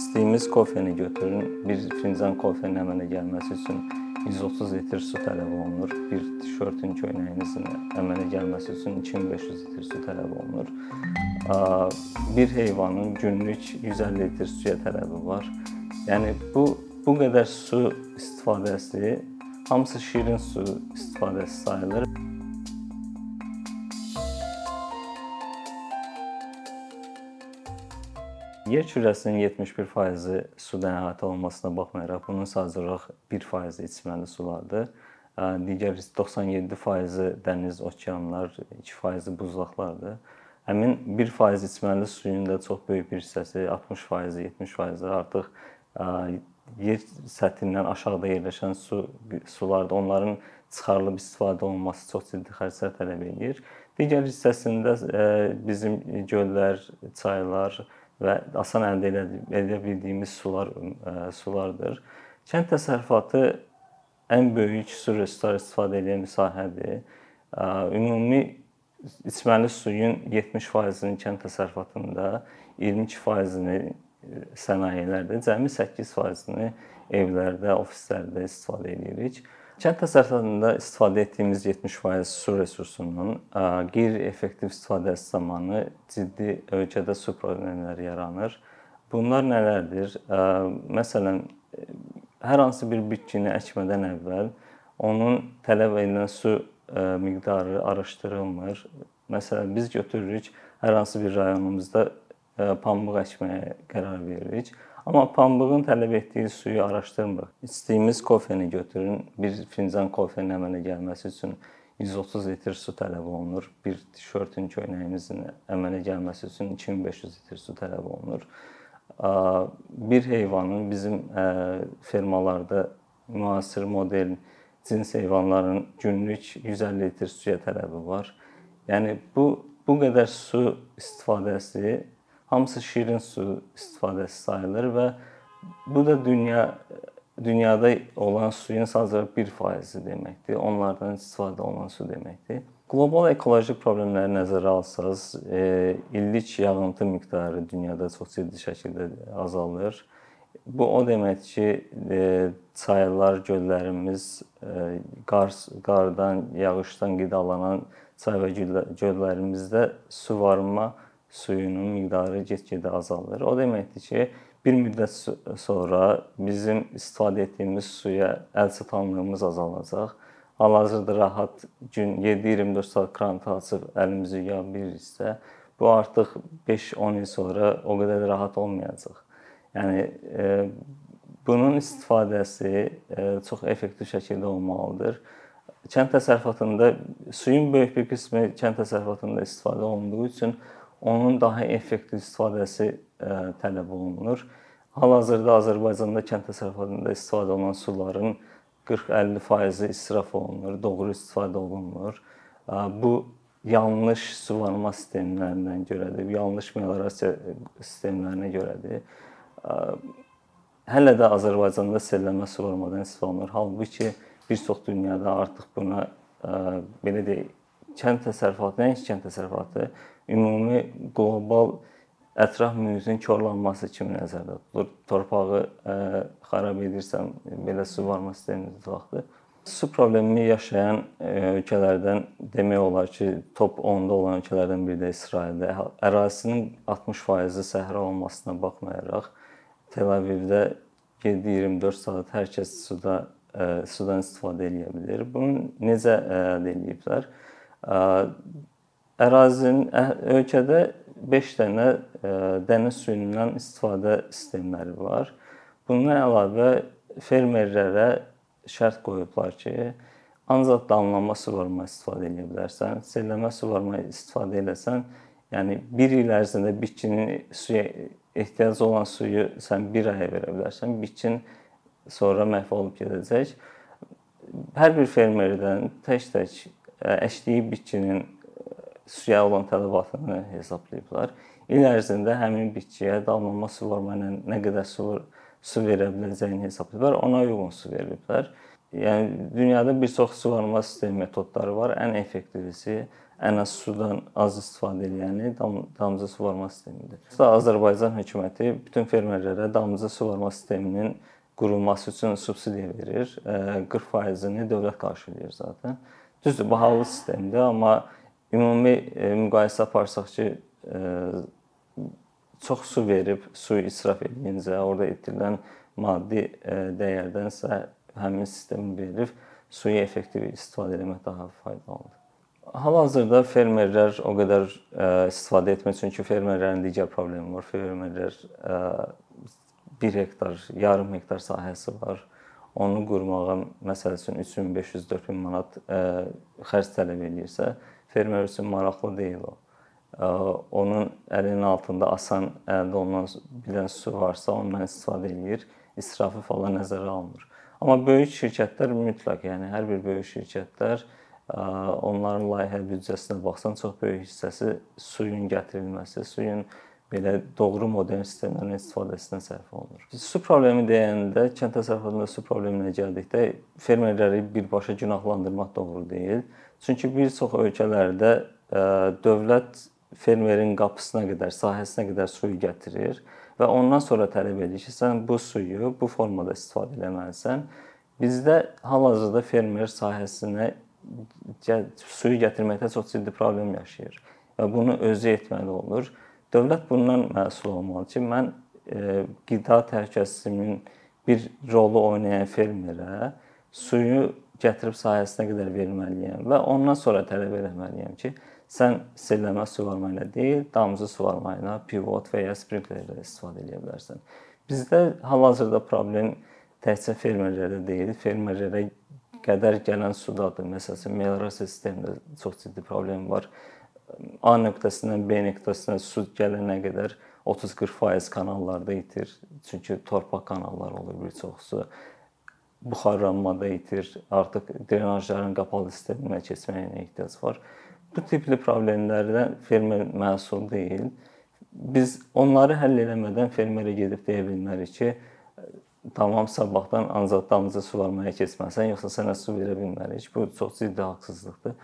İçdiyimiz kofeni götürün. Bir fincan kofenin əmələ gəlməsi üçün 130 litr su tələb olunur. Bir tişörtün, köynəyinizin əmələ gəlməsi üçün 2500 litr su tələb olunur. Bir heyvanın günlük 150 litr suya tələbi var. Yəni bu bu qədər su istifadəsi hamısı şirin su istifadəsi sayılır. Yer kürəsinin 71%-i sudan əhatə olunmasına baxmayaraq, bunun sadəcə olaraq 1%-i içməli sulardır. Digər 97%-i dəniz, okeanlar, 2%-i buzlaqlardır. Həmin 1% içməli suyun da çox böyük bir hissəsi, 60%, 70%-i artıq yer səthindən aşağıda yerləşən su sulardır. Onların çıxarılıb istifadə olunması çox ciddi xərclər tələb edir. Digər hissəsində bizim göllər, çaylar, və asan əldə edə bildiyimiz sular sulardır. Kənd təsərrüfatı ən böyük su resursları istifadə edən sahədir. Ümumi içməli suyun 70%-ni kənd təsərrüfatında, 22%-ni sənayelərdə, cəmi 8%-ni evlərdə, ofislərdə istifadə edirik. Kənd təsərrüfatında istifadə etdiyimiz 70% su resursunun qeyri-effektiv istifadəsi zamanı ciddi ölkədə su problemləri yaranır. Bunlar nələrdir? Məsələn, hər hansı bir bitkini əkmədən əvvəl onun tələb edilən su miqdarı araşdırılmır. Məsələn, biz götürürük hər hansı bir rayonumuzda pambıq əkməyə qərar veririk. Amma pambığın tələb etdiyi suyu araşdırmırıq. İçdiyimiz kofeni götürün. Bir fincan kofenin əmələ gəlməsi üçün 130 litr su tələb olunur. Bir tişörtün, köynəyimizin əmələ gəlməsi üçün 2500 litr su tələb olunur. Bir heyvanın bizim fermalarda müasir model cins heyvanların günlük 150 litr suya tələbi var. Yəni bu bu qədər su istifadəsi hamısı şirin su istifadəsi sayılır və bu da dünya dünyada olan suyun sadəcə 1%-i deməkdir. Onlardan istifadə olunan su deməkdir. Qlobal ekoloji problemləri nəzərə alsaz, e, illik yağıntı miqdarı dünyada çox ciddi şəkildə azalır. Bu o deməkdir ki, e, çaylar, göllərimiz e, qar, qardan, yağışdan qidalanan çay və göllərimizdə su varma suyunun miqdarı get-gedə azalır. O deməkdir ki, bir müddət sonra bizim istifadə etdiyimiz suya əlçatanlığımız azalacaq. Hal-hazırda rahat gün 7-24 saat kranı açıb əlimizi yuya biliriksə, bu artıq 5-10 il sonra o qədər rahat olmayacaq. Yəni e, bunun istifadəsi e, çox effektiv şəkildə olmalıdır. Kənd təsərrüfatında suyun böyük bir qismi kənd təsərrüfatında istifadə olunduğu üçün onun daha effektiv istifadəsi e, tələb olunur. Hal-hazırda Azərbaycanda kənd təsərrüfatında istifadə olunan suların 40-50% israf olunur, doğru istifadə olunmur. E, bu yanlış suvarma sistemlərindən görədir, yanlış meliorasiya sistemlərinə görədir. E, hələ də Azərbaycanda selləmə suvarmadan istifadə olunur. Halbuki bir çox dünyada artıq buna belə deyək, kənd təsərrüfatı, nəinki kənd təsərrüfatı, ümumi qlobal ətraf mühitin korlanması kimi nəzərdə tutulur. Torpağı ə, xarab edirsəm, belə su varma sistemi vaxtı su problemi yaşayan ölkələrdən demək olar ki, top 10-da olan ölkələrdən biri də İsraildir. Ərazisinin 60%-i səhra olmasına baxmayaraq Tel Avivdə 7-24 saat hər kəs suda ə, sudan istifadə edə bilər. Bunu necə əldə ediblər? Ərazinin ölkədə 5 dənə dəniz suyundan istifadə sistemləri var. Bundan əlavə fermerlərə şərt qoyublar ki, ancaq damlama suvarma istifadə edə bilərsən. Selləmə suvarma istifadə eləsən, yəni 1 il ərzində bitkinin suya ehtiyacı olan suyu sən 1 aya verə bilərsən. Bitkin sonra məhv olub gedəcək. Hər bir fermerdən tək-tək əkdiyi bitkinin suya olan tələbatını hesablayıblar. İl ərzində həmin bitkiyə damlama suvarma ilə nə qədər su su verə biləcəyini hesablayıblar. Ona uyğun su veriblər. Yəni dünyada bir çox suvarma sistemi metodları var. Ən effektivisi ən az sudan az istifadə edəni dam, damcı suvarma sistemidir. Azərbaycan hökuməti bütün fermerlərə damcı suvarma sisteminin qurulması üçün subsidiya verir. 40%-ni dövlət qarşılayır zaten. Düzdür, bahalı sistemdir, amma ümumi müqayisə aparsaq ki, çox su verib, suyu israf edincə, orada itirilən maddi dəyərdənsə həmin sistemi verib suyu effektiv istifadə etmək daha faydalıdır. Hal-hazırda fermerlər o qədər istifadə etmir, çünki fermerlərin digər problemi var. Fermerlər 1 hektar, yarım hektar sahəsi var. Onu qurmağa məsəl üçün 3500-4000 manat xərc tələb eləyirsə, fermer üçün maraqlı deyil o. Onun əlinin altında asan əldə olunan bilən su varsa, ondan istifadə eləyir, israfı falan nəzərə almır. Amma böyük şirkətlər mütləq, yəni hər bir böyük şirkətlər onların layihə büdcəsinə baxsan çox böyük hissəsi suyun gətirilməsi, suyun belə doğru modern sistemlərin istifadəsinə sərf olunur. Su problemi deyəndə kənd təsərrüfatında su probleminə gəldikdə fermerləri birbaşa günahlandırmaq doğru deyil. Çünki bir çox ölkələrdə dövlət fermerin qapısına qədər, sahəsinə qədər suyu gətirir və ondan sonra tələb edir ki, sən bu suyu bu formada istifadə etməlisən. Bizdə hal-hazırda fermer sahəsinə suyu gətirməkdə çox ciddi problem yaşayır və bunu özü etməli olur. Dövlət bundan məsul olmalı ki, mən e, qida təhlükəsizliyinin bir rolu oynayan fermerə suyu gətirib sahəsinə qədər verməliyəm və ondan sonra tələb etməliyəm ki, sən selləmə suvarma ilə deyil, damcı suvarma ilə, pivot və ya sprinkler ilə istifadə edə bilərsən. Bizdə hal-hazırda problem təkcə fermerlərdə deyil, fermerlərə qədər gələn sudadır. Məsələn, meliorasiya sistemində çox ciddi problem var. A nöqtəsindən B nöqtəsinə su gələnə qədər 30-40% kanallarda itir. Çünki torpaq kanalları olur bir çoxusu. Buxarlanmada itir. Artıq drenajların qapalı sisteminə keçməyinə ehtiyac var. Bu tipli problemlərdən fermer məsul deyil. Biz onları həll etmədən fermerə gedib deyə bilmərik ki, tamam sabahdan ancaq damcı suvarmaya keçməsən, yoxsa sənə su verə bilmərik. Bu çox ciddi haqsızlıqdır.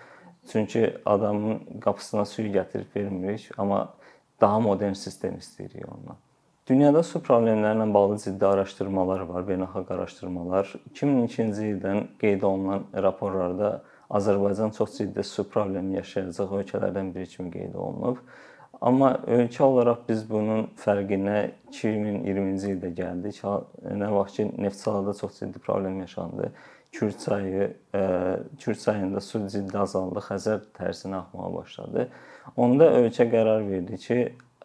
Çünki adamın qapısına suyu gətirib vermirik, amma daha modern sistem istəyirik ondan. Dünyada su problemləri ilə bağlı ciddi araşdırmalar var, beynəlxalq araşdırmalar. 2002-ci ildən qeyd olunan raporlarda Azərbaycan çox ciddi su problemi yaşayacaq ölkələrdən biri kimi qeyd olunub. Amma ölkə olaraq biz bunun fərqinə 2020-ci ildə gəldik. Nə vaxt ki, Neftçalada çox ciddi problem yaşandı. Kür çayı, e, Kür çayında su ciddi azaldı, Xəzər tərsinə axmağa başladı. Onda ölkə qərar verdi ki,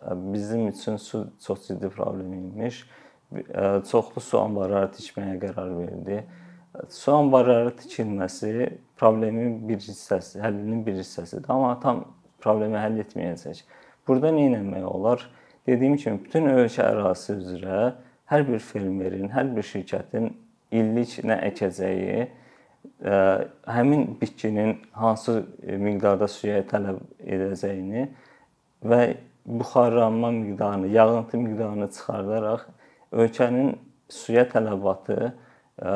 bizim üçün su çox ciddi problem imiş. Çoxlu su anbarları tikməyə qərar verdi. Su anbarları tikilməsi problemin bir hissəsi, həllinin bir hissəsidir, amma tam problemi həll etməyəcək. Burada nə etmək olar? Dediyim kimi bütün ölkə ərazisi üzrə hər bir fermerin, hər bir şirkətin illik nə əkəcəyi, e, həmin bitkinin hansı miqdarda suya tələb edəcəyini və buxarlanma miqdarını, yağıntı miqdarını çıxardaraq ölkənin suya tələbatı, e,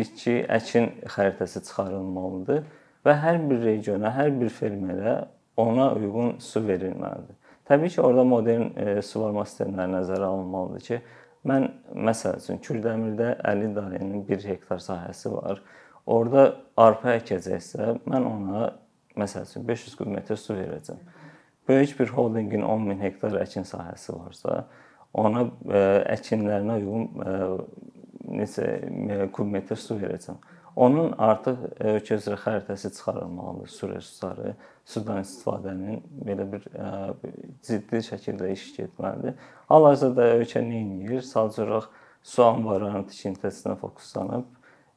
bitki əkin xəritəsi çıxarılmalıdır və hər bir regiona, hər bir fermerə ona uyğun su verilməlidir. Təbii ki, orada modern e, suvarma sistemləri nəzərə alınmalıdır ki, Mən məsəl üçün Kürdəmirdə 50 dairənin 1 hektar sahəsi var. Orda arpa əkəcəksə, mən ona məsəl üçün 500 kub metr su verəcəm. Böyük bir holdinqin 10 min hektar əkin sahəsi varsa, ona e, əkinlərinə uyğun e, neçə e, kub metr su verəcəm. Onun artıq ölkə üzrə xəritəsi çıxarılmalıdır, su resursları, sudan istifadənin belə bir ciddi şəkildə iş getməlidir. Hal-hazırda ölkə nə edir? Sadəcə olaraq su anbarlarının tikintisinə fokuslanıb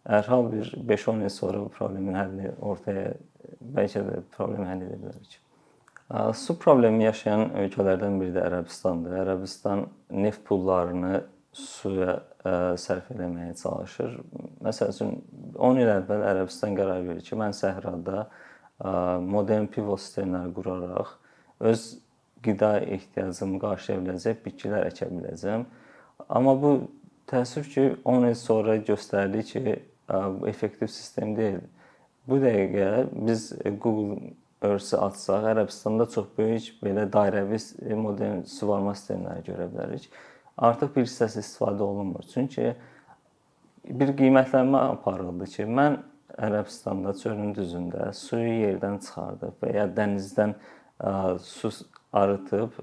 hər bir 5-10 il sonra bu problemin həlli ortaya bəlkə də problemi həll edə bilərik. Su problemi yaşayan ölkələrdən biri də Ərəbistandır. Ərəbistan neft pullarını suya sərf eləməyə çalışır. Məsəl üçün 10 il əvvəl Ərəbistan qərar verir ki, mən səhrada modern pivot sistemləri quraraq öz qida ehtiyacımı qarşılaya biləcək bitkilər əkə biləcəm. Amma bu təəssüf ki, 10 il sonra göstərdi ki, effektiv sistem deyil. Bu dəqiqə biz Google örüsü açsaq, Ərəbistanda çox böyük belə dairəvi modern suvarma sistemləri görə bilərik. Artıq bir hissəsi istifadə olunmur. Çünki bir qiymətlənmə aparıldı ki, mən Ərəbistanda çölün düzündə suyu yerdən çıxardıb və ya dənizdən su arıtıb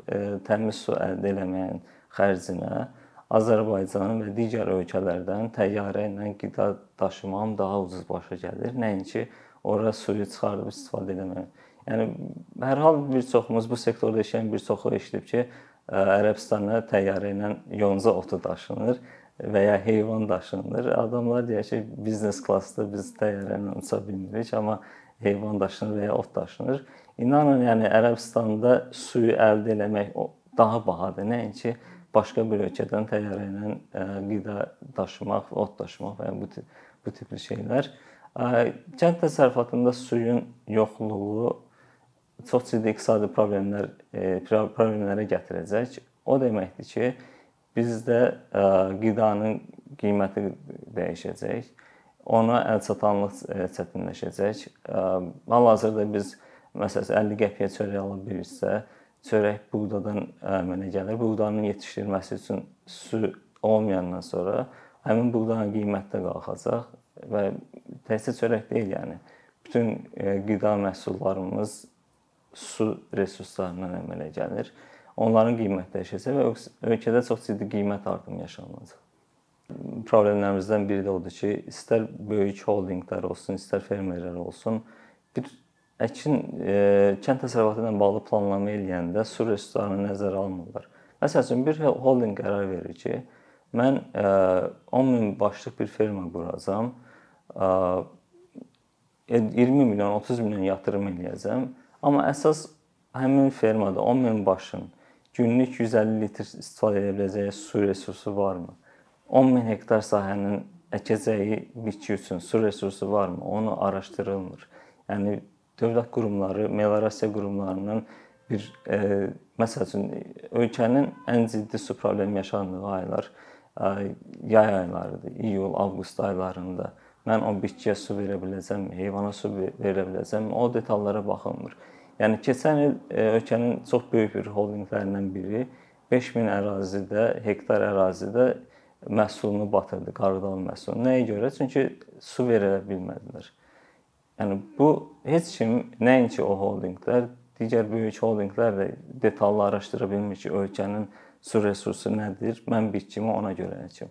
təmiz su əldə etməyin xərcinə Azərbaycan və digər ölkələrdən təyyarə ilə qida daşımam daha ucuz başa gəlir. Nəinki ora suyu çıxardıb istifadə etmək. Yəni hər hal bir çoxumuz bu sektorda işləyən bir çoxu eşidib ki, Ərəbistana təyyarə ilə yonca otu daşınır və ya heyvan daşınır. Adamlar deyir ki, biznes klassda biz təyyarə ilə uça bilmirik, amma heyvan daşınır və ya ot daşınır. İnanın, yəni Ərəbistanda suyu əldə etmək daha bahadır. Nəinki başqa bir ölkədən təyyarə ilə qida daşımaq, ot daşımaq və bu tip bu tipli şeylər. Kənd təsərrüfatında suyun yoxluğu çox ciddi iqtisadi problemlər problemlərə gətirəcək. O deməkdir ki, bizdə qidanın qiyməti dəyişəcək. Ona əlçatanlıq çətinləşəcək. Hal-hazırda biz məsələn 50 qəpiyə çörək ala bilirsə, çörək buğdadan əmələ gəlir. Buğdanın yetişdirilməsi üçün su olmayandan sonra həmin buğdanın qiyməti də qalxacaq və təkcə çörək deyil, yəni bütün qida məhsullarımız su resurslarından əmələ gəlir. Onların qiyməti dəyişəcək və ölkədə çox ciddi qiymət artımı yaşanacaq. Problemlərimizdən biri də odur ki, istər böyük holdinqlər olsun, istər fermerlər olsun, bir əkin e, kənd təsərrüfatı ilə bağlı planlama eləyəndə su resurslarını nəzərə almırlar. Məsəl üçün bir holdinq qərar verir ki, mən e, 10 min başlıq bir ferma quracağam. E, 20 milyon, 30 milyon yatırım eləyəcəm Amma əsas həmin fermada 10 min başın günlük 150 litr istifadə edə biləcəyi su resursu varmı? 10 min hektar sahənin əkəcəyi bitki üçün su resursu varmı? Onu araşdırılmır. Yəni dövlət qurumları, meliorasiya qurumlarından bir e, məsəl üçün ölkənin ən ciddi su problemi yaşandığı aylar e, yay aylarıdır. İyul, avqust aylarında mən o bitkiyə su verə biləcəmmi, heyvana su verə biləcəmmi? O detallara baxılmır. Yəni keçən il e, ölkənin çox böyük bir holdinqlərindən biri 5000 ərazidə, hektar ərazidə məhsulunu batırdı, qarğıdalı məhsulunu. Nəyə görə? Çünki su verə bilmədilər. Yəni bu heç kim nəinki o holdinqlər, digər böyük holdinqlər də detallı araşdıra bilmir ki, ölkənin su resursu nədir? Mən bitkimi ona görə əkim.